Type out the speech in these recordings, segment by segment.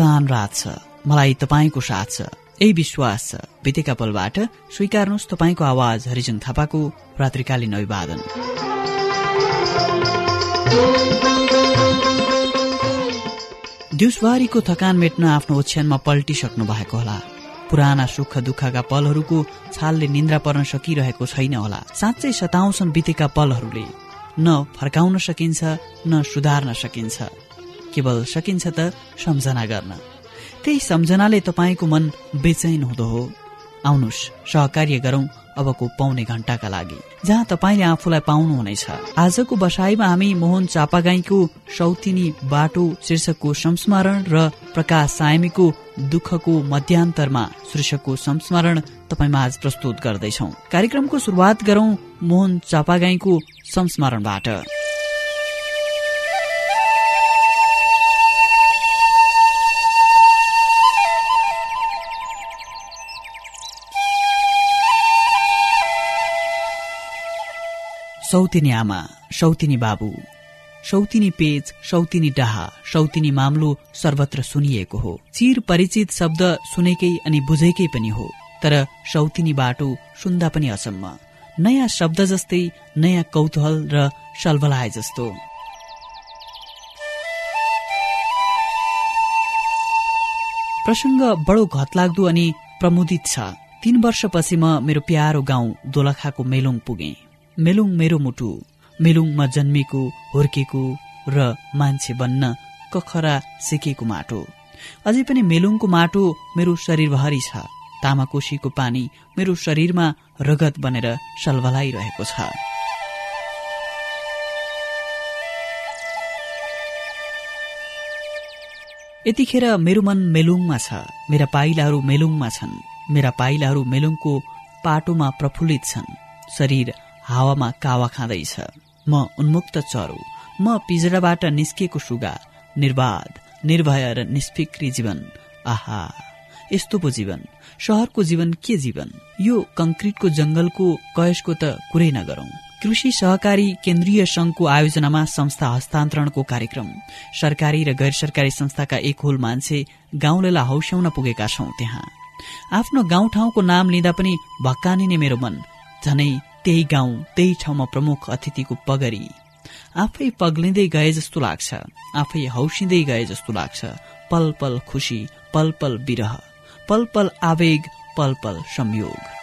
सुनसान रात छ। मलाई तपाईँको साथ छ। यही विश्वास छ। बितेका पलबाट स्वीकार्नुहोस् तपाईँको आवाज हरिजन थापाको रात्रिकालीन अभिवादन दिउँसवारीको थकान मेट्न आफ्नो ओछ्यानमा पल्टिसक्नु भएको होला। पुराना सुख दुःखका पलहरूको छालले निन्द्रा पर्न सकिरहेको छैन होला। साँच्चै सताउँछन् बितेका पलहरूले। न फर्काउन सकिन्छ न सुधार्न सकिन्छ। केवल सकिन्छ त सम्झना गर्न। त्यही सम्झनाले तपाईँको मन बेचैन हुँदो हो। आउनुहोस् सहकार्य गरौं अबको पाउने घण्टाका लागि। जहाँ तपाईँले आफूलाई पाउनुहुनेछ। आजको बसाईमा हामी मोहन चापागाईको सौतिनी बाटो शीर्षकको संस्मरण र प्रकाश सायमीको दुःखको मध्यान्तरमा शीर्षकको संस्मरण तपाईँमा आज प्रस्तुत गर्दैछौ। कार्यक्रमको सुरुवात गरौं मोहन चापागाईको संस्मरणबाट। सौतिनी आमा सौतिनी बाबु। सौतिनी पेज सौतिनी डाहा सौतिनी मामलो सर्वत्र सुनिएको हो। चिर परिचित शब्द सुनेकै अनि बुझेकै पनि हो। तर सौतिनी बाटो सुन्दा पनि असम्म। नयाँ शब्द जस्तै नयाँ कौतूहल र सलबलाए जस्तो। प्रसङ्ग बडो घतलाग्दो अनि प्रमुदित छ। तीन वर्षपछि म मेरो प्यारो गाउँ दोलखाको मेलोङ पुगेँ। मेलुङ मेरो मुटु मेलुङमा जन्मेको हुर्केको र मान्छे बन्न कखरा सिकेको माटो। अझै पनि मेलुङको माटो मेरो शरीरभरि छ। तामाकोशीको पानी मेरो शरीरमा रगत बनेर सलभलाइरहेको छ। यतिखेर मेरो मन मेलुङमा छ। मेरा पाइलाहरू मेलुङमा छन्। मेरा पाइलाहरू मेलुङको पाटोमा प्रफुल्लित छन्। शरीर हावामा कावा खाँदैछ। म उन्मुक्त चरो। म पिजडाबाट निस्किएको सुगा। निर्वाध निर्भय र निष्फिक्री जीवन। आहा यस्तो पो जीवन। सहरको जीवन के जीवन? यो कंक्रिटको जंगलको कयसको त कुरै नगरौं। कृषि सहकारी केन्द्रीय संघको आयोजनामा संस्था हस्तान्तरणको कार्यक्रम। सरकारी र गैर सरकारी संस्थाका एक होल मान्छे गाउँलेलाई हौस्याउन पुगेका छौं त्यहाँ। आफ्नो गाउँठाउँको नाम लिँदा पनि भक्कानिने मेरो मन। झनै त्यही गाउँ त्यही ठाउँमा प्रमुख अतिथिको पगरी। आफै पग्लिँदै गए जस्तो लाग्छ। आफै हौसिँदै गए जस्तो लाग्छ। पल पल खुसी पल पल विरह। पल पल आवेग पल पल संयोग।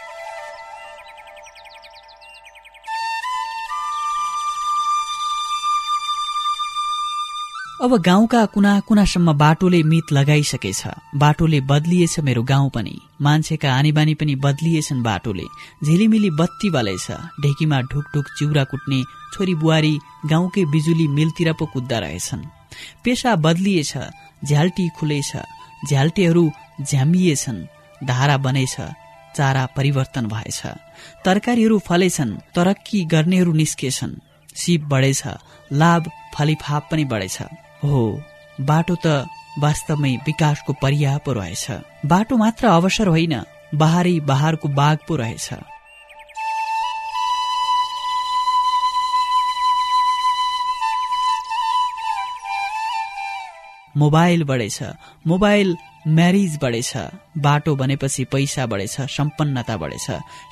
अब गाउँका कुना कुनासम्म बाटोले मित लगाइसकेछ। बाटोले बदलिएछ मेरो गाउँ पनि। मान्छेका आनीबानी पनि बदलिएछन् बाटोले। झिलिमिली बत्ती बलेछ। ढेकीमा ढुकढुक चिउरा कुट्ने छोरी बुहारी गाउँकै बिजुली मिलतिर पो कुद्दा रहेछन्। पेसा बदलिएछ झ्याल्टी खुलेछ। झ्याल्टीहरू झ्यामिएछन्। धारा बनेछ चारा परिवर्तन भएछ। तरकारीहरू फलेछन् तरक्की गर्नेहरू निस्केछन्। सिप बढेछ लाभ फलिफाप पनि बढेछ। हो बाटो त वास्तवमै विकासको पर्याय पो रहेछ। बाटो मात्र अवसर होइन बहारी बहारको बाघ पो रहेछ। मोबाइल बढेछ। मोबाइल म्यारिज बढेछ बाटो बनेपछि पैसा बढेछ सम्पन्नता बढेछ।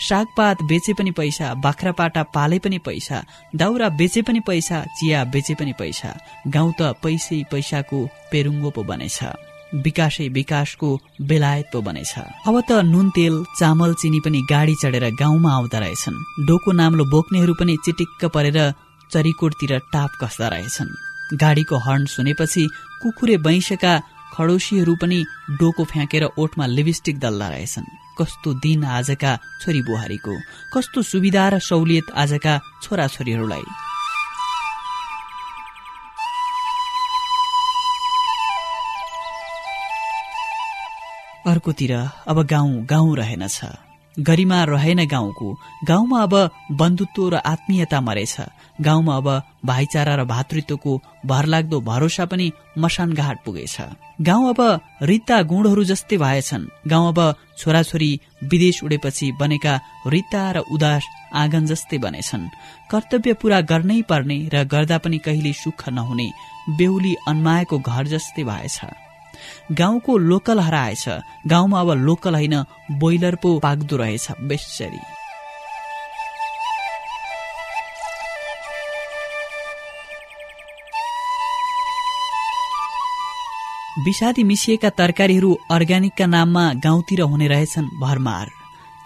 सागपात बेचे पनि पैसा बाख्रापाटा पाले पनि पैसा दाउरा बेचे पनि पैसा चिया बेचे पनि पैसा। गाउँ त पैसै पैसाको पेरुङ्गो पो बनेछ। विकासै विकासको बेलायत पो बनेछ। अब त नुन तेल चामल चिनी पनि गाडी चढेर गाउँमा आउँदा रहेछन्। डोको नाम्लो बोक्नेहरू पनि चिटिक्क परेर चरीकोटतिर टाप कस्दा रहेछन्। गाडीको हर्न सुनेपछि कुकुरे बैंसका खडोसीहरू पनि डोको फ्याँकेर ओठमा लिपस्टिक दल्दा रहेछन्। कस्तो दिन आजका छोरी बुहारीको। कस्तो सुविधा र सहुलियत आजका छोराछोरीहरूलाई। अर्कोतिर अब गाउँ गाउँ रहेनछ। गरिमा रहेन गाउँको। गाउँमा अब बन्धुत्व र आत्मीयता मरेछ। गाउँमा अब भाइचारा र भातृत्वको भरलाग्दो भरोसा पनि मसानघाट पुगेछ। गाउँ अब रित्ता गुणहरू जस्तै भएछन्। गाउँ अब छोराछोरी विदेश उडेपछि बनेका रित्ता र उदास आँगन जस्तै बनेछन्। कर्तव्य पूरा गर्नै पर्ने र गर्दा पनि कहिले सुख नहुने बेहुली अन्माएको घर जस्तै भएछ। गाउँको लोकल हराएछ। गाउँमा अब लोकल होइन बोइलर पो पाक्दो रहेछ बेसरी विषादी मिसिएका तरकारीहरू अर्ग्यानिकका नाममा गाउँतिर हुने रहेछन् भरमार।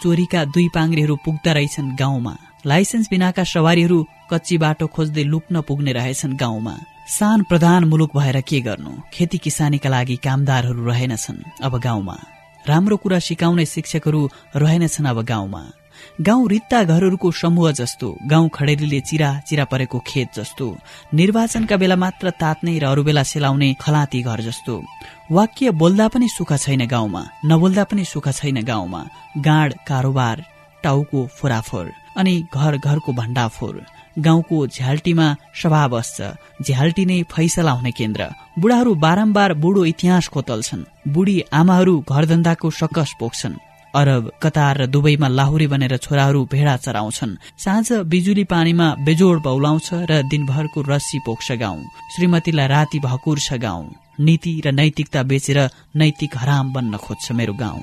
चोरीका दुई पाङ्रेहरू पुग्दा रहेछन् गाउँमा। लाइसेन्स बिनाका सवारीहरू कच्ची बाटो खोज्दै लुक्न पुग्ने रहेछन् गाउँमा। सान प्रधान मुलुक भएर के गर्नु? खेती किसानीका लागि कामदारहरू रहेनछन् अब गाउँमा। राम्रो कुरा सिकाउने शिक्षकहरू रहेनछन् अब गाउँमा। गाउँ रित्ता घरहरूको समूह जस्तो गाउँ खडेरीले चिरा चिरा परेको खेत जस्तो निर्वाचनका बेला मात्र तात्ने र अरू बेला सेलाउने खलाती घर जस्तो। वाक्य बोल्दा पनि सुख छैन गाउँमा नबोल्दा पनि सुख छैन गाउँमा। गाड कारोबार टाउको फोराफोर अनि घर घरको भण्डाफोर। गाउँको झ्याल्टीमा सभा बस्छ। झ्याल्टी नै फैसला हुने केन्द्र। बुढाहरू बारम्बार बुढो इतिहास खोतल्छन्। बुढी आमाहरू घरधन्दाको सकस पोख्छन्। अरब कतार र दुवैमा लाहुरी बनेर छोराहरू भेडा चराउँछन्। साँझ बिजुली पानीमा बेजोड बौलाउँछ र दिनभरको रस्सी पोख्छ गाउँ। श्रीमतीलाई राति भकुर छ गाउँ। नीति र नैतिकता बेचेर नैतिक हराम बन्न खोज्छ मेरो गाउँ।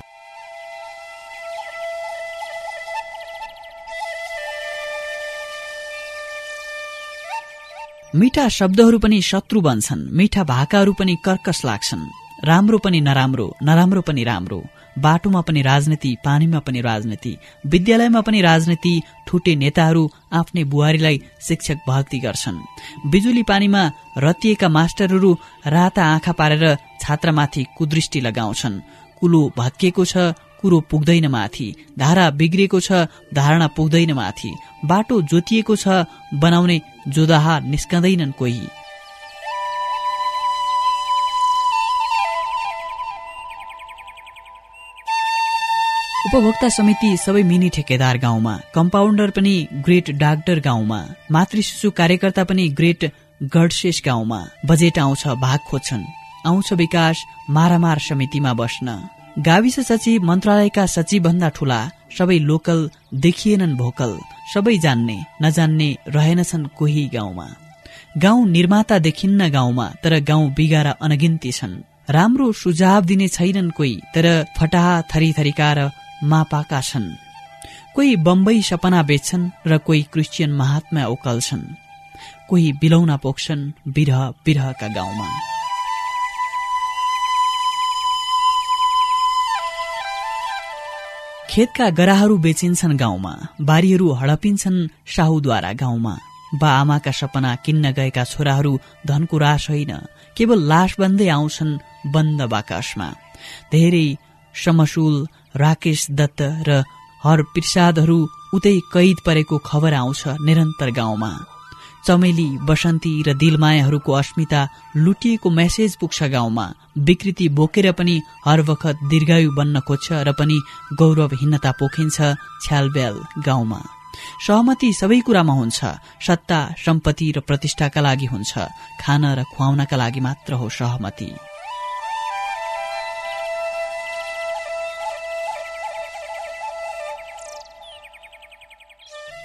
मिठा शब्दहरू पनि शत्रु बन्छन् मिठा भाकाहरू पनि कर्कस लाग्छन्। राम्रो पनि नराम्रो नराम्रो पनि राम्रो। बाटोमा पनि राजनीति पानीमा पनि राजनीति विद्यालयमा पनि राजनीति ठुटे नेताहरू आफ्नै बुहारीलाई शिक्षक भक्ति गर्छन्। बिजुली पानीमा रतिएका मास्टरहरू राता आँखा पारेर छात्रमाथि कुदृष्टि लगाउँछन्। कुलो भत्किएको छ कुरो पुग्दैन माथि। धारा बिग्रिएको छ धारणा पुग्दैन माथि। बाटो जोतिएको छ बनाउने जोदाहा निस्कँदैनन् कोही। उपभोक्ता समिति सबै मिनी ठेकेदार गाउँमा कम्पाउन्डर पनि ग्रेट डाक्टर गाउँमा मातृ शिशु कार्यकर्ता पनि ग्रेट गडशेष गाउँमा। बजेट आउँछ भाग खोज्छन्। आउँछ विकास मारामार समितिमा बस्न। गाविस सचिव मन्त्रालयका सचिव भन्दा ठूला सबै लोकल देखिएनन् भोकल सबै जान्ने नजान्ने रहेनछन् कोही गाउँमा। गाउँ निर्माता देखिन्न गाउँमा तर गाउँ बिगारा अनगिन्ती छन्। राम्रो सुझाव दिने छैनन् कोही तर फटाहा थरी थरीका र मापाका छन्। कोही बम्बई सपना बेच्छन् र कोही क्रिस्चियन महात्मा ओकल्छन्। कोही बिलौना पोख्छन् बिरह बिरहका गाउँमा। खेतका गराहरू बेचिन्छन् गाउँमा बारीहरू हडपिन्छन् साहुद्वारा गाउँमा। बा आमाका सपना किन्न गएका छोराहरू धनको रास होइन केवल लास बन्दै आउँछन् बन्द बाकाशमा धेरै समसुल राकेश दत्त र हर प्रसादहरू उतै कैद परेको खबर आउँछ निरन्तर गाउँमा। चमेली बसन्ती र दिलमायाहरूको अस्मिता लुटिएको मेसेज पुग्छ गाउँमा। विकृति बोकेर पनि हर वखत दीर्घायु बन्न खोज्छ र पनि गौरवहीनता पोखिन्छ छ्यालब्याल गाउँमा। सहमति सबै कुरामा हुन्छ। सत्ता सम्पत्ति र प्रतिष्ठाका लागि हुन्छ। खान र खुवाउनका लागि मात्र हो सहमति।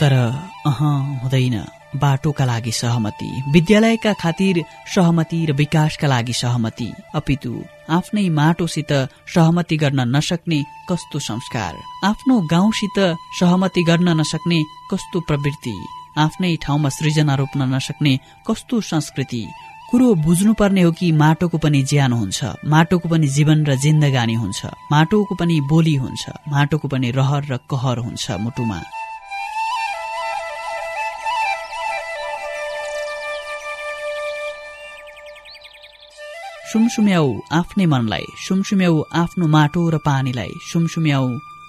तर अह हुँदैन। बाटोका लागि सहमति विद्यालयका खातिर सहमति र विकासका लागि सहमति। अपितु आफ्नै माटोसित सहमति गर्न नसक्ने कस्तो संस्कार? आफ्नो गाउँसित सहमति गर्न नसक्ने कस्तो प्रवृत्ति? आफ्नै ठाउँमा सृजना रोप्न नसक्ने कस्तो संस्कृति? कुरो बुझ्नुपर्ने हो कि माटोको पनि ज्यान हुन्छ। माटोको पनि जीवन र जिन्दगानी हुन्छ। माटोको पनि बोली हुन्छ। माटोको पनि रहर र कहर हुन्छ मुटुमा। सुमसुम्याउ आफ्नै मनलाई सुमसुम्याउ आफ्नो माटो र पानीलाई सुमसुम्याउ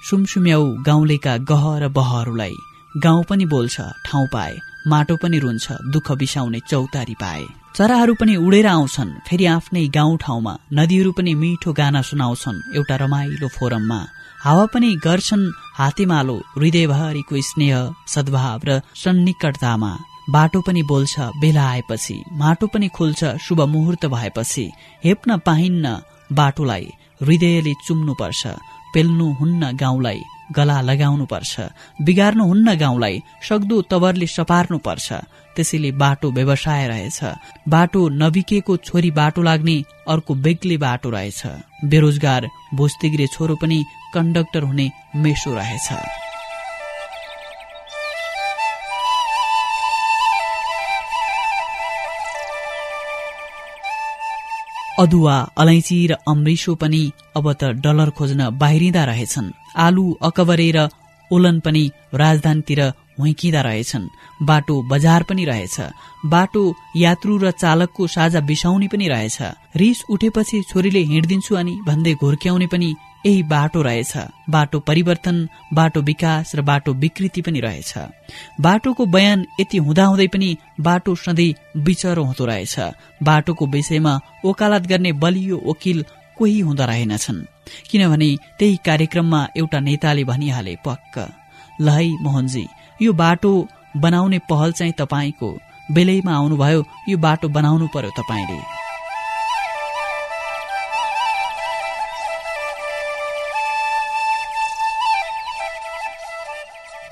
सुमसुम्याउ गाउँलेका गह र बहहरूलाई। गाउँ पनि बोल्छ ठाउँ पाए माटो पनि रुन्छ दुःख बिसाउने चौतारी पाए। चराहरू पनि उडेर आउँछन् फेरि आफ्नै गाउँ ठाउँमा नदीहरू पनि मिठो गाना सुनाउँछन् एउटा रमाइलो फोरममा। हावा पनि गर्छन् हातेमालो हृदयभरिको स्नेह सद्भाव र सन्निकटतामा। बाटो पनि बोल्छ बेला आएपछि। माटो पनि खुल्छ शुभ मुहुर्त भएपछि। हेप्न पाइन्न बाटोलाई हृदयले चुम्नुपर्छ पेल्नु हुन्न गाउँलाई गला लगाउनुपर्छ बिगार्नुहुन्न गाउँलाई सक्दो तवरले सपार्नुपर्छ त्यसैले बाटो व्यवसाय रहेछ। बाटो नबिकेको छोरी बाटो लाग्ने अर्को बेग्लै बाटो रहेछ। बेरोजगार भोस्तिग्रे छोरो पनि कन्डक्टर हुने मेसो रहेछ। अदुवा अलैँची र अमृसो पनि अब त डलर खोज्न बाहिरिँदा रहेछन्। आलु अकबरे र ओलन पनि राजधानीतिर हुइकिँदा रहेछन्। बाटो बजार पनि रहेछ। बाटो यात्रु र चालकको साझा बिसाउने पनि रहेछ। रिस उठेपछि छोरीले हिँडिदिन्छु अनि भन्दै घोर्क्याउने पनि यही बाटो रहेछ। बाटो परिवर्तन बाटो विकास र बाटो विकृति पनि रहेछ। बाटोको बयान यति हुँदाहुँदै पनि बाटो सधैँ विचरो हुँदो रहेछ। बाटोको विषयमा वकालत गर्ने बलियो वकिल कोही हुँदा रहेनछन्। किनभने त्यही कार्यक्रममा एउटा नेताले भनिहाले पक्क। लहै मोहनजी यो बाटो बनाउने पहल चाहिँ तपाईँको। बेलैमा आउनुभयो यो बाटो बनाउनु पर्यो तपाईँले।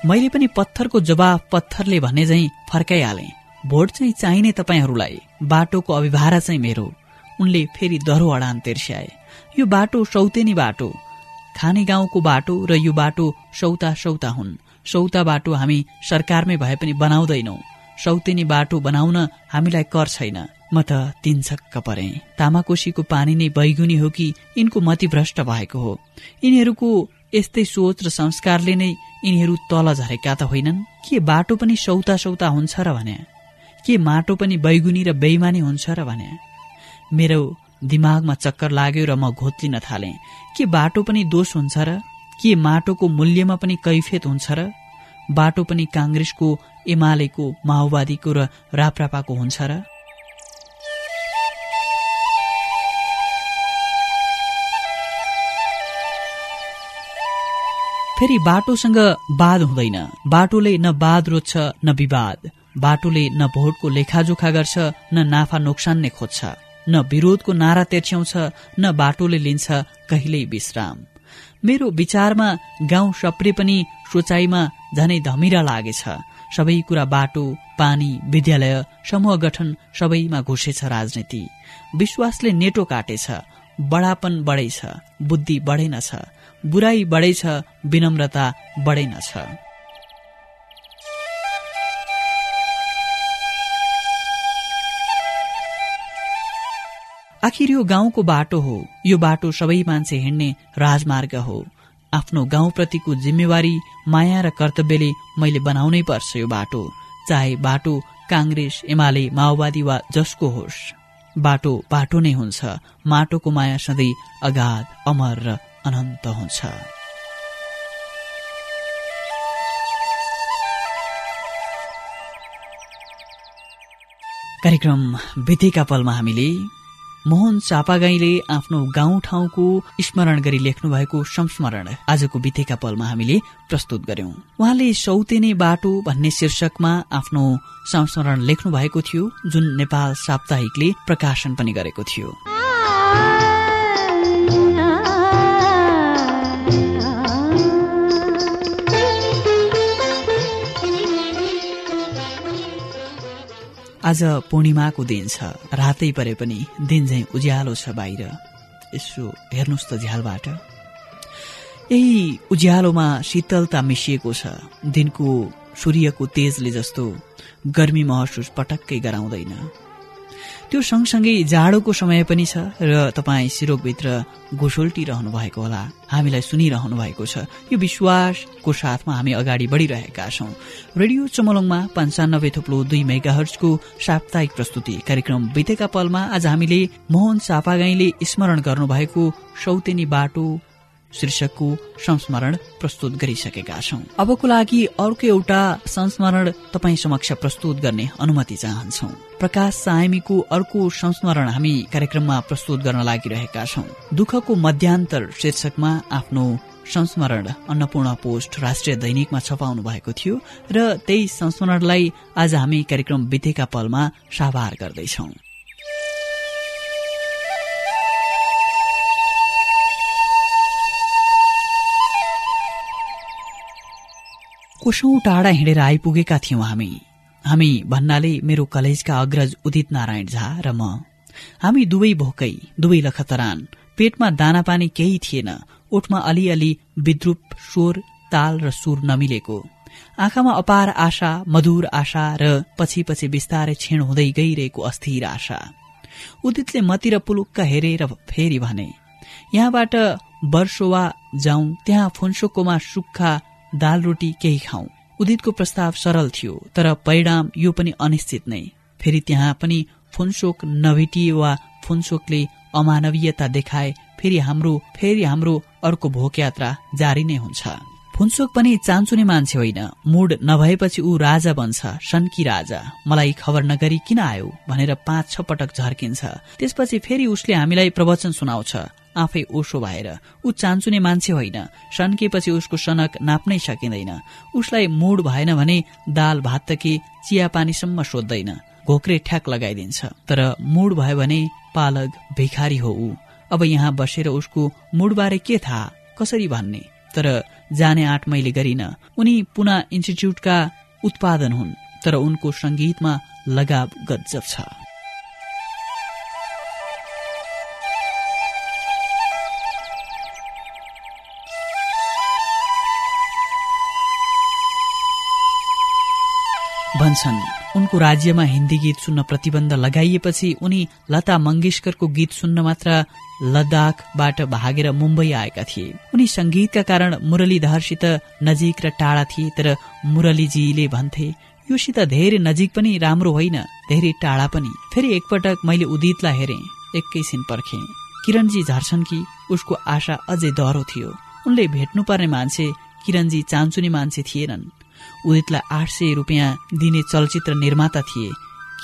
मैले पनि पत्थरको जवाफ पत्थरले भन्ने झैँ फर्काइहाले। भोट चाहिँ चाहिने तपाईँहरूलाई। बाटोको अभिभारा चाहिँ मेरो। उनले फेरि दह्रो अडान तिर्स्याए। यो बाटो सौतेनी बाटो। खाने गाउँको बाटो र यो बाटो सौता सौता हुन्। सौता बाटो हामी सरकारमै भए पनि बनाउँदैनौ। सौतेनी बाटो बनाउन हामीलाई कर छैन। म त तीन छक्क परे। तामाकोशीको पानी नै बैगुनी हो कि यिनको मतिभ्रष्ट भएको हो। यिनीहरूको यस्तै सोच र संस्कारले नै यिनीहरू तल झरेका त होइनन्। के बाटो पनि सौता सौता हुन्छ र भने? के माटो पनि बैगुनी र बेइमानी हुन्छ र भने? मेरो दिमागमा चक्कर लाग्यो र म घोत्लिन थाले। के बाटो पनि दोष हुन्छ र? के माटोको मूल्यमा पनि कैफियत हुन्छ र? बाटो पनि काङ्ग्रेसको एमालेको माओवादीको र राप्रापाको हुन्छ र? फेरि बाटोसँग वाद हुँदैन। बाटोले न वाद रोज्छ न विवाद। बाटोले न भोटको लेखाजोखा गर्छ न नाफा नोक्सान नै खोज्छ। न विरोधको नारा तेर्स्याउँछ न बाटोले लिन्छ कहिल्यै विश्राम। मेरो विचारमा गाउँ सप्रे पनि सोचाइमा झनै धमिरा लागेछ। सबै कुरा बाटो पानी विद्यालय समूह गठन सबैमा घुसेछ राजनीति। विश्वासले नेटो काटेछ। बडापन बढेछ। बुद्धि बढेनछ। बुराई बढेछ विनम्रता बढेनछ आखिर यो गाउँको बाटो हो। यो बाटो सबै मान्छे हिँड्ने राजमार्ग हो। आफ्नो गाउँप्रतिको जिम्मेवारी माया र कर्तव्यले मैले बनाउनै पर्छ यो बाटो। चाहे बाटो काङ्ग्रेस एमाले माओवादी वा जसको होस्। बाटो बाटो नै हुन्छ। माटोको माया सधैँ अगाध अमर र अनन्त हुन्छ। कार्यक्रम बितेका पलमा हामीले मोहन चापागाईले आफ्नो गाउँ ठाउँको स्मरण गरी लेख्नु भएको संस्मरण आजको बितेका पलमा हामीले प्रस्तुत गर्यौं। उहाँले सौतेने बाटो भन्ने शीर्षकमा आफ्नो संस्मरण लेख्नु भएको थियो जुन नेपाल साप्ताहिकले प्रकाशन पनि गरेको थियो। आज पूर्णिमाको दिन छ। रातै परे पनि दिन झै उज्यालो छ बाहिर। यसो हेर्नुहोस् त झ्यालबाट। यही उज्यालोमा शीतलता मिसिएको छ। दिनको सूर्यको तेजले जस्तो गर्मी महसुस पटक्कै गराउँदैन। त्यो सँगसँगै जाडोको समय पनि छ र तपाईँ सिरोकभित्र घुसोल्टिरहनु भएको होला। हामीलाई सुनिरहनु भएको छ। यो विश्वासको साथमा हामी अगाडि बढिरहेका छौं। रेडियो चमलङमा पञ्चानब्बे थुप्लो दुई मेगाहर्सको साप्ताहिक प्रस्तुति कार्यक्रम बितेका पलमा आज हामीले मोहन चापागाईले स्मरण गर्नुभएको सौतेनी बाटो शीर्षकको संस्मरण प्रस्तुत गरिसकेका छौं। अबको लागि अर्को एउटा संस्मरण तपाईँ समक्ष प्रस्तुत गर्ने अनुमति चाहन्छौ। प्रकाश सायमीको अर्को संस्मरण हामी कार्यक्रममा प्रस्तुत गर्न लागिरहेका छौं। दुःखको मध्यान्तर शीर्षकमा आफ्नो संस्मरण अन्नपूर्ण पोस्ट राष्ट्रिय दैनिकमा छपाउनु भएको थियो र त्यही संस्मरणलाई आज हामी कार्यक्रम बितेका पलमा साभार गर्दैछौं। कोसौं टाढा हिँडेर आइपुगेका थियौं हामी। हामी भन्नाले मेरो कलेजका अग्रज उदित नारायण झा र म। हामी दुवै भोकै दुवै लखतरान। पेटमा दाना पानी केही थिएन। ओठमा अलिअलि विद्रुप स्वर ताल र सुर नमिलेको। आँखामा अपार आशा मधुर आशा र पछि पछि बिस्तारै क्षीण हुँदै गइरहेको अस्थिर आशा। उदितले मतिर पुलुक्क हेरेर फेरि भने यहाँबाट वर्षोवा जाउँ त्यहाँ फुन्सोकोमा सुक्खा दाल रोटी केही खाउँ उदितको प्रस्ताव सरल थियो तर परिणाम यो पनि अनिश्चित नै। फेरि त्यहाँ पनि फुन्सोक नभेटिए वा फुन्सोकले अमानवीयता देखाए फेरि हाम्रो फेरि हाम्रो अर्को भोक यात्रा जारी नै हुन्छ। फुन्सोक पनि चान्चुने मान्छे होइन। मुड नभएपछि ऊ राजा बन्छ सन्की राजा। मलाई खबर नगरी किन आयो भनेर पाँच छ पटक झर्किन्छ। त्यसपछि फेरि उसले हामीलाई प्रवचन सुनाउँछ। आफै ओसो भएर। ऊ चान्चुने मान्छे होइन। सन्किएपछि उसको सनक नाप्नै सकिँदैन। उसलाई मुड भएन भने दाल भात त के चिया पानीसम्म सोध्दैन घोक्रे ठ्याक लगाइदिन्छ। तर मुड भयो भने पालक भिखारी हो ऊ। अब यहाँ बसेर उसको मुडबारे के थाहा? कसरी भन्ने? तर जाने आँट मैले गरिन। उनी पुना इन्स्टिच्युटका उत्पादन हुन्। तर उनको संगीतमा लगाव गजब छ। भन्छन् उनको राज्यमा हिन्दी गीत सुन्न प्रतिबन्ध लगाइएपछि उनी लता मंगेशकरको गीत सुन्न मात्र लद्दाखबाट भागेर मुम्बई आएका थिए। उनी संगीतका कारण मुरलीधरसित नजिक र टाढा थिए तर मुरलीजीले भन्थे योसित धेरै नजिक पनि राम्रो होइन धेरै टाढा पनि। फेरि एकपटक मैले उदितलाई हेरे एकैछिन पर्खे। किरणजी झर्छन् कि? उसको आशा अझै डह्रो थियो। उनले भेट्नुपर्ने मान्छे किरणजी चान्चुने मान्छे थिएनन्। उदितलाई आठ सय रुपियाँ दिने चलचित्र निर्माता थिए।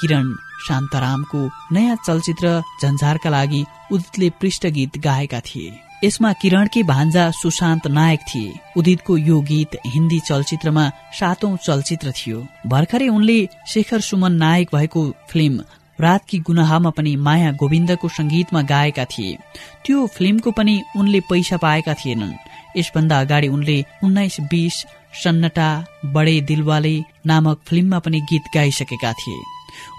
किरण शान्तरामको नयाँ चलचित्र झन्झारका लागि उदितले पृष्ठ गीत गाएका थिए। यसमा किरणकी भान्जा सुशान्त नायक थिए। उदितको यो गीत हिन्दी चलचित्रमा सातौं चलचित्र थियो। भर्खरै उनले शेखर सुमन नायक भएको फिल्म रातकी गुनाहमा पनि माया गोविन्दको संगीतमा गाएका थिए। त्यो फिल्मको पनि उनले पैसा पाएका थिएनन्। यसभन्दा अगाडि उनले उन्नाइस बीस सन्नटा बडे दिलवाले नामक फिल्ममा पनि गीत गाइसकेका थिए।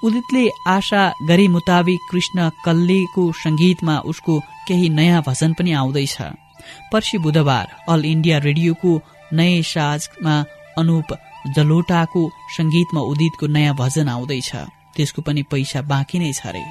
उदितले आशा गरे मुताबिक कृष्ण कल्लेको संगीतमा उसको केही नयाँ भजन पनि आउँदैछ। पर्सि बुधबार अल इण्डिया रेडियोको नयाँ साजमा अनुप जलोटाको संगीतमा उदितको नयाँ भजन आउँदैछ। त्यसको पनि पैसा बाँकी नै छ रे।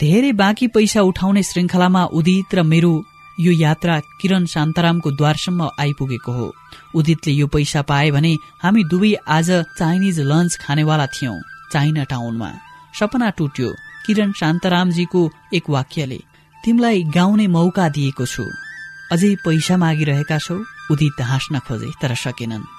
धेरै बाँकी पैसा उठाउने श्रृङ्खलामा उदित र मेरो यो यात्रा किरण शान्तारामको द्वारसम्म आइपुगेको हो। उदितले यो पैसा पाए भने हामी दुवै आज चाइनिज लन्च खानेवाला थियौं चाइना टाउनमा। सपना टुट्यो। किरण शान्तारामजीको एक वाक्यले तिमीलाई गाउने मौका दिएको छु। अझै पैसा मागिरहेका छौ? उदित हाँस्न खोजे तर सकेनन्।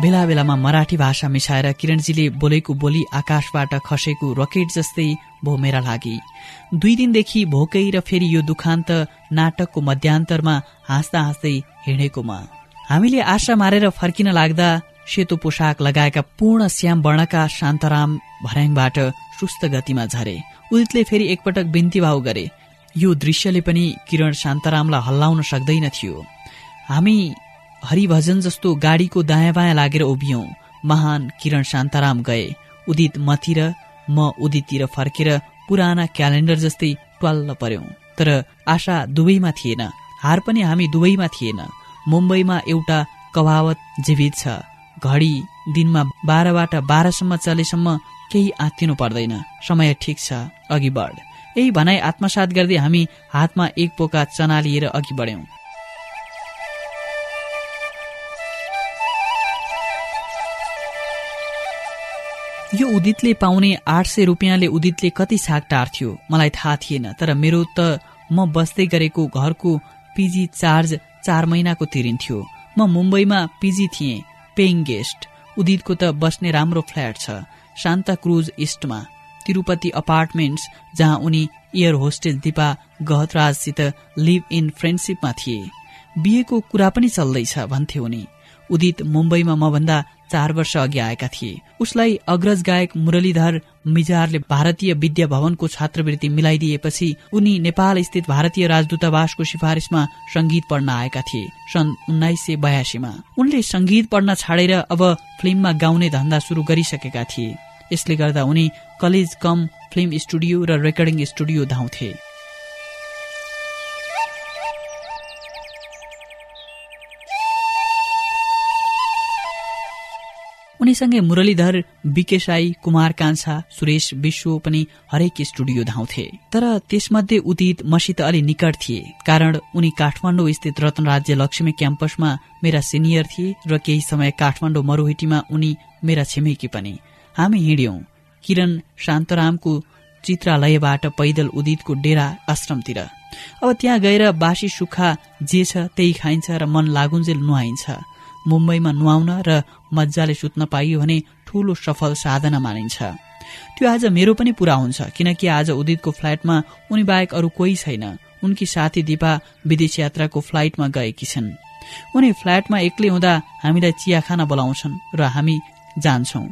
बेला बेलामा मराठी भाषा मिसाएर किरणजीले बोलेको बोली आकाशबाट खसेको रकेट जस्तै भो मेरा लागि। दुई दिनदेखि भोकै र फेरि यो दुखान्त नाटकको मध्यान्तरमा हाँस्दा हाँस्दै हिँडेकोमा। हामीले आशा मारेर फर्किन लाग्दा सेतो पोसाक लगाएका पूर्ण श्याम वर्णका शान्तराम भर्याङबाट सुस्त गतिमा झरे। उदितले फेरि एकपटक बिन्ती भाउ गरे। यो दृश्यले पनि किरण शान्तरामलाई हल्लाउन सक्दैन थियो। हामी हरिभजन जस्तो गाडीको दायाँ बायाँ लागेर उभियौं। महान किरण शान्ताराम गए। उदित मतिर म उदिततिर फर्केर पुराना क्यालेण्डर जस्तै ट्वाल्ल पर्यौं तर आशा दुवैमा थिएन। हार पनि हामी दुवैमा थिएन। मुम्बईमा एउटा कवावत जीवित छ। घडी दिनमा बाह्रबाट बाह्रसम्म चलेसम्म केही आत्तिनु पर्दैन। समय ठिक छ। अघि बढ। यही भनाई आत्मसात गर्दै हामी हातमा एक पोका चना लिएर अघि बढ्यौं। यो उदितले पाउने आठ सय रुपियाँले उदितले कति साग टार्थ्यो? मलाई थाहा थिएन तर मेरो त म बस्दै गरेको घरको पिजी चार्ज चार महिनाको तिरिन्थ्यो। म मुम्बईमा पिजी थिएँ पेइङ गेस्ट उदितको त बस्ने राम्रो फ्ल्याट छ शान्ता क्रुज इस्टमा। तिरुपति अपार्टमेन्ट्स जहाँ उनी एयर होस्टेल दिपा गहतराजसित लिभ इन फ्रेन्डसिपमा थिए। बिहेको कुरा पनि चल्दैछ भन्थे उनी। उदित मुम्बईमा मभन्दा चार वर्ष अघि आएका थिए। उसलाई अग्रज गायक मुरलीधर मिजारले भारतीय विद्या भवनको छात्रवृत्ति मिलाइदिएपछि उनी नेपाल स्थित भारतीय राजदूतावासको सिफारिसमा संगीत पढ्न आएका थिए सन् उन्नाइस सय बयासीमा। उनले संगीत पढ्न छाडेर अब फिल्ममा गाउने धन्दा शुरू गरिसकेका थिए। यसले गर्दा उनी कलेज कम फिल्म स्टुडियो र रेकर्डिङ स्टुडियो धाउँथे। उनीसँगै मुरलीधर बिके साई कुमार कान्छा सुरेश विश्व पनि हरेक स्टुडियो धाउँथे। तर त्यसमध्ये उदित मसित अलि निकट थिए कारण उनी काठमाडौँ स्थित रत्न राज्य लक्ष्मी क्याम्पसमा मेरा सिनियर थिए र केही समय काठमाडौँ मरूहिटीमा उनी मेरा छिमेकी पनि। हामी हिँड्यौं। किरण शान्तरामको चित्रालयबाट पैदल उदितको डेरा आश्रमतिर। अब त्यहाँ गएर बासी सुक्खा जे छ त्यही खाइन्छ र मन लागुन्जेल नुहाइन्छ। मुम्बईमा नुहाउन र मजाले सुत्न पाइयो भने ठूलो सफल साधना मानिन्छ। त्यो आज मेरो पनि पूरा हुन्छ किनकि आज उदितको फ्लाइटमा उनी बाहेक अरू कोही छैन। उनकी साथी दिपा विदेश यात्राको फ्लाइटमा गएकी छन्। उनी फ्ल्याटमा एक्लै हुँदा हामीलाई चिया खान बोलाउँछन् र हामी जान्छौ।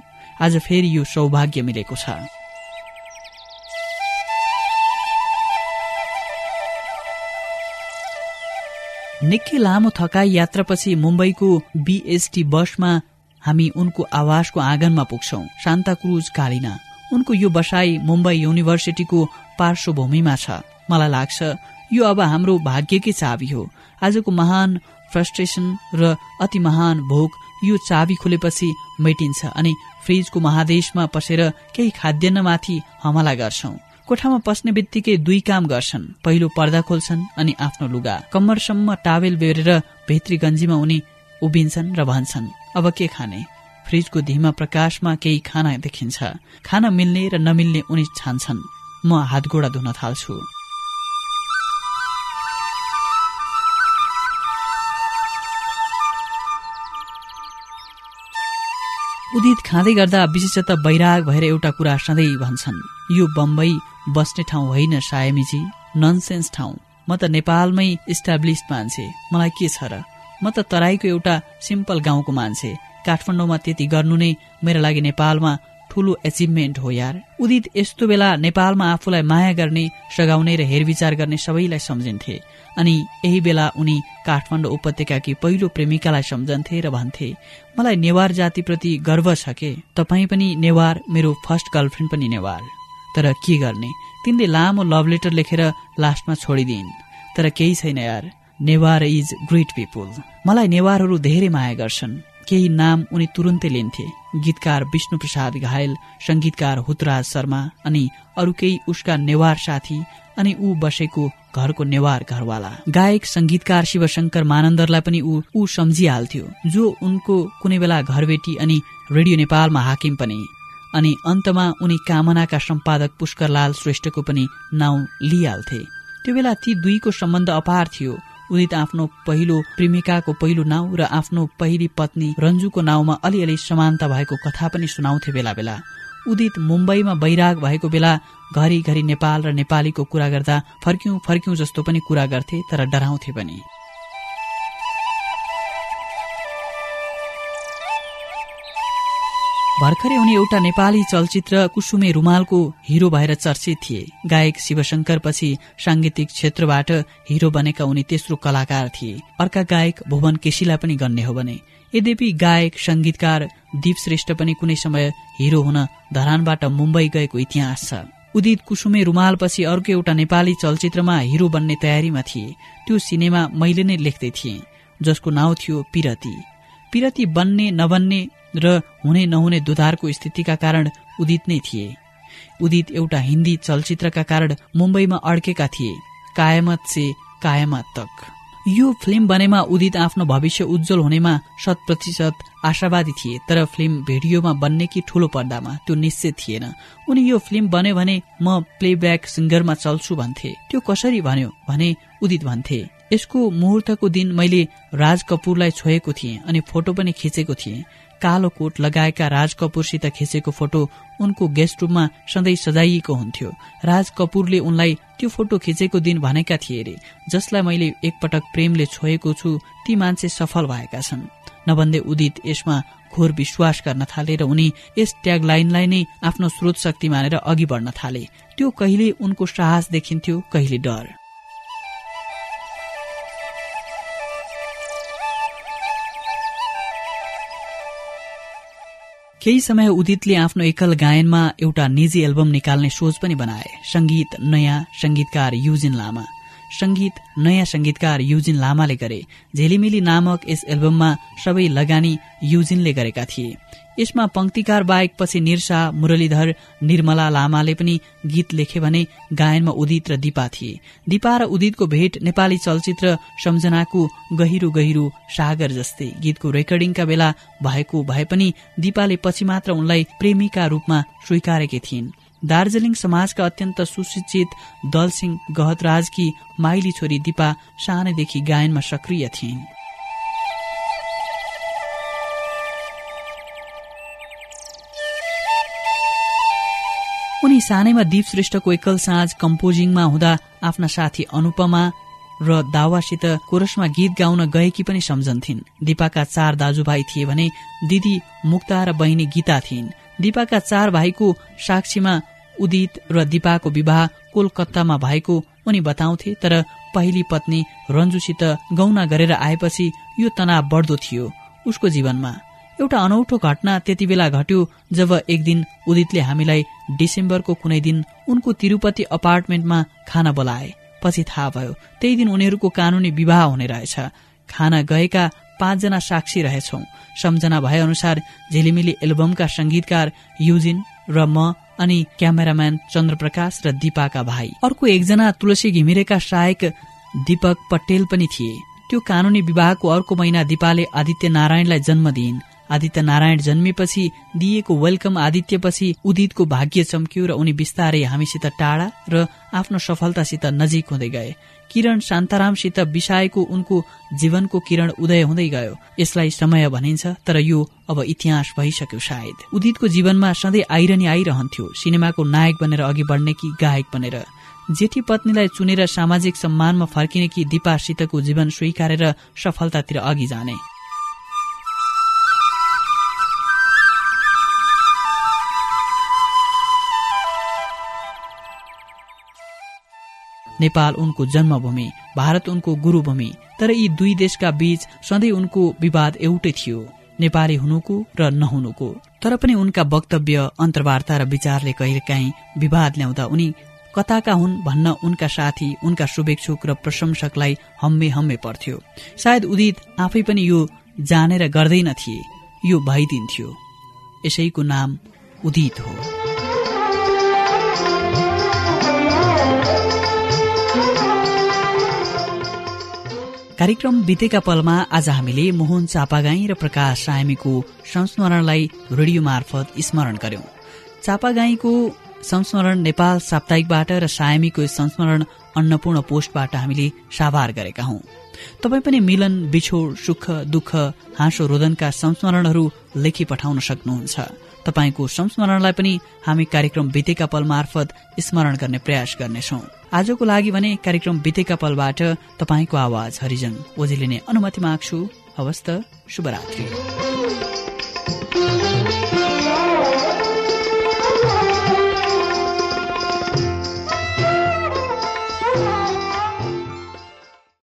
आज फेरि यो सौभाग्य मिलेको छ। निकै लामो थकाई यात्रापछि मुम्बईको बीएसटी बसमा हामी उनको आवासको आँगनमा पुग्छौं। शान्ता क्रुज कालिना। उनको यो बसाई मुम्बई युनिभर्सिटीको पार्श्वभूमिमा छ। मलाई लाग्छ यो अब हाम्रो भाग्यकै चाबी हो। आजको महान फ्रस्ट्रेसन र अति महान भोक यो चाबी खुलेपछि मेटिन्छ अनि फ्रिजको महादेशमा पसेर केही खाद्यान्नमाथि हमला गर्छौं। कोठामा पस्ने बित्तिकै दुई काम गर्छन्। पहिलो पर्दा खोल्छन् अनि आफ्नो लुगा। कम्मरसम्म टावेल बेरेर भित्री गन्जीमा उनी उभिन्छन् र भन्छन् अब के खाने? फ्रिजको धिमा प्रकाशमा केही खाना देखिन्छ। खाना मिल्ने र नमिल्ने उनी छान्छन्। म हातगोडा धुन थाल्छु। उदित खाँदै गर्दा विशेषतः वैराग भएर एउटा कुरा सधैँ भन्छन्। यो बम्बई बस्ने ठाउँ होइन सायमीजी ननसेन्स ठाउँ। म त नेपालमै इस्टाब्लिस मान्छे। मलाई के छ र? म त तराईको एउटा सिम्पल गाउँको मान्छे। काठमाडौँमा त्यति गर्नु नै मेरो लागि नेपालमा ठूलो एचिभमेन्ट हो यार। उदित यस्तो बेला नेपालमा आफूलाई माया गर्ने सघाउने र हेरविचार गर्ने सबैलाई सम्झिन्थे। अनि यही बेला उनी काठमाडौँ उपत्यकाकी पहिलो प्रेमिकालाई सम्झन्थे र भन्थे मलाई नेवार जातिप्रति गर्व छ के? तपाईँ पनि नेवार मेरो फर्स्ट गर्लफ्रेन्ड पनि नेवार। तर के गर्ने? तिनले लामो लभ लेटर लेखेर लास्टमा छोडिदिइन्। तर केही छैन यार। नेवार इज ग्रेट पिपुल मलाई नेवारहरू धेरै माया गर्छन्। केही नाम उनी तुरुन्तै लिन्थे। गीतकार विष्णु प्रसाद घायल संगीतकार हुतराज शर्मा अनि अरू केही उसका नेवार साथी अनि ऊ बसेको घरको नेवार घरवाला। गायक संगीतकार शिवशंकर मानन्दरलाई पनि ऊ ऊ सम्झिहाल्थ्यो जो उनको कुनै बेला घरबेटी अनि रेडियो नेपालमा हाकिम पनि। अनि अन्तमा उनी कामनाका सम्पादक पुष्करलाल श्रेष्ठको पनि नाउँ लिइहाल्थे। त्यो बेला ती दुईको सम्बन्ध अपार थियो। उदित आफ्नो पहिलो प्रेमिकाको पहिलो नाउँ र आफ्नो पहिली पत्नी रन्जुको नाउँमा अलिअलि समानता भएको कथा पनि सुनाउँथे बेला बेला उदित मुम्बईमा बैराग भएको बेला घरिघरि नेपाल र नेपालीको कुरा गर्दा फर्क्यौं फर्क्यौं जस्तो पनि कुरा गर्थे तर डराउँथे पनि। भर्खरै उनी एउटा नेपाली चलचित्र कुसुमे रुमालको हिरो भएर चर्चित थिए। गायक शिवशंकर पछि सांगीतिक क्षेत्रबाट हिरो बनेका उनी तेस्रो कलाकार थिए। अर्का गायक भुवन केसीलाई पनि गन्ने हो भने। यद्यपि गायक संगीतकार दीप श्रेष्ठ पनि कुनै समय हिरो हुन धरानबाट मुम्बई गएको इतिहास छ। उदित कुसुमे रुमाल पछि अर्को एउटा नेपाली चलचित्रमा हिरो बन्ने तयारीमा थिए। त्यो सिनेमा मैले नै लेख्दै थिएँ जसको नाउँ थियो पिरती। पिरती बन्ने नबन्ने र हुने नहुने दुधारको स्थितिका कारण उदित नै थिए। उदित एउटा हिन्दी चलचित्रका कारण मुम्बईमा अड्केका थिए। कायमत से कायमत तक। यो फिल्म बनेमा उदित आफ्नो भविष्य उज्जवल हुनेमा शत प्रतिशत आशावादी थिए तर फिल्म भिडियोमा बन्ने कि ठूलो पर्दामा त्यो निश्चित थिएन। उनी यो फिल्म बन्यो भने म प्लेब्याक सिङ्गरमा चल्छु भन्थे। त्यो कसरी भन्यो भने उदित भन्थे यसको मुहुर्तको दिन मैले राज कपुरलाई छोएको थिएँ अनि फोटो पनि खिचेको थिएँ। कालो कोट लगाएका राज कपुरसित खिचेको फोटो उनको गेस्ट रूममा सधैँ सजाइएको हुन्थ्यो। राज कपुरले उनलाई त्यो फोटो खिचेको दिन भनेका थिए अरे जसलाई मैले एकपटक प्रेमले छोएको छु ती मान्छे सफल भएका छन्। नभन्दै उदित यसमा घोर विश्वास गर्न थाले र उनी यस ट्यागलाइनलाई नै आफ्नो स्रोत शक्ति मानेर अघि बढ्न थाले। त्यो कहिले उनको साहस देखिन्थ्यो कहिले डर। केही समय उदितले आफ्नो एकल गायनमा एउटा निजी एल्बम निकाल्ने सोच पनि बनाए। संगीत नयाँ संगीतकार युजिन लामा। संगीत नयाँ संगीतकार युजिन लामाले गरे। झेलिमिली नामक यस एल्बममा सबै लगानी युजिनले गरेका थिए। यसमा पंक्तिकार बाहेक पछि निरसा मुरलीधर निर्मला लामाले पनि गीत लेखे भने गायनमा उदित र दिपा थिए। दिपा र उदितको भेट नेपाली चलचित्र सम्झनाको गहिरो गहिरो सागर जस्तै। गीतको रेकर्डिङका बेला भएको भए पनि दिपाले पछि मात्र उनलाई प्रेमीका रूपमा स्वीकारेकी थिइन्। दार्जीलिङ समाजका अत्यन्त सुशिक्षित दलसिंह गहतराजकी माइली छोरी दिपा सानैदेखि गायनमा सक्रिय थिइन्। उनी सानैमा दीप श्रेष्ठको एकल साँझ कम्पोजिङमा हुँदा आफ्ना साथी अनुपमा र दावासित कोरसमा गीत गाउन गएकी पनि सम्झन्थिन्। दिपाका चार दाजुभाइ थिए भने दिदी मुक्ता र बहिनी गीता थिइन्। दिपाका चार भाइको साक्षीमा उदित र दिपाको विवाह कोलकत्तामा भएको उनी बताउँथे तर पहिली पत्नी रन्जुसित गौना गरेर आएपछि यो तनाव बढ्दो थियो उसको जीवनमा। एउटा अनौठो घटना त्यति बेला घट्यो जब एक दिन उदितले हामीलाई डिसेम्बरको कुनै दिन उनको तिरुपति अपार्टमेन्टमा खाना बोलाए। पछि थाहा भयो त्यही दिन उनीहरूको कानूनी विवाह हुने रहेछ। खाना गएका पाँचजना साक्षी रहेछौ। सम्झना भए अनुसार झिलिमिली एल्बमका संगीतकार युजिन र म अनि क्यामेराम्यान चन्द्रप्रकाश र दिपाका भाइ। अर्को एकजना तुलसी घिमिरेका सहायक दीपक पटेल पनि थिए। त्यो कानूनी विवाहको अर्को महिना दिपाले आदित्य नारायणलाई जन्म दिइन्। आदित्य नारायण जन्मेपछि दिएको वेलकम आदित्यपछि उदितको भाग्य चम्क्यो र उनी बिस्तारै हामीसित टाढा र आफ्नो सफलतासित नजिक हुँदै गए। किरण शान्तारामसित बिसाएको उनको जीवनको किरण उदय हुँदै गयो। यसलाई समय भनिन्छ तर यो अब इतिहास भइसक्यो सायद। उदितको जीवनमा सधैँ आइरहने आइरहन्थ्यो सिनेमाको नायक बनेर अघि बढ्ने कि गायक बनेर। जेठी पत्नीलाई चुनेर सामाजिक सम्मानमा फर्किने कि दिपासितको जीवन स्वीकारेर सफलतातिर अघि जाने। नेपाल उनको जन्मभूमि भारत उनको गुरूभूमि तर यी दुई देशका बीच सधैँ उनको विवाद एउटै थियो नेपाली हुनुको र नहुनुको। तर पनि उनका वक्तव्य अन्तर्वार्ता र विचारले कहिलेकाहीँ विवाद ल्याउँदा उनी कताका हुन् भन्न उनका साथी उनका शुभेच्छुक र प्रशंसकलाई हम्मे हम्मे पर्थ्यो सायद उदित आफै पनि यो जानेर गर्दैन थिए यो भइदिन्थ्यो। यसैको नाम उदित हो। कार्यक्रम बितेका पलमा आज हामीले मोहन चापागाई र प्रकाश सायमीको संस्मरणलाई रेडियो मार्फत स्मरण गर्यौं। चापागाईको संस्मरण नेपाल साप्ताहिकबाट र सायमीको संस्मरण अन्नपूर्ण पोस्टबाट हामीले साभार गरेका हौं। तपाईँ पनि मिलन बिछोड सुख दुःख हाँसो रोदनका संस्मरणहरू लेखी पठाउन सक्नुहुन्छ। तपाईँको संस्मरणलाई पनि हामी कार्यक्रम बितेका पल मार्फत स्मरण गर्ने प्रयास गर्नेछौ। आजको लागि भने कार्यक्रम बितेका पलबाट तपाईँको आवाज हरिजन। ओझेले नै अनुमति माग्छु। हवस् त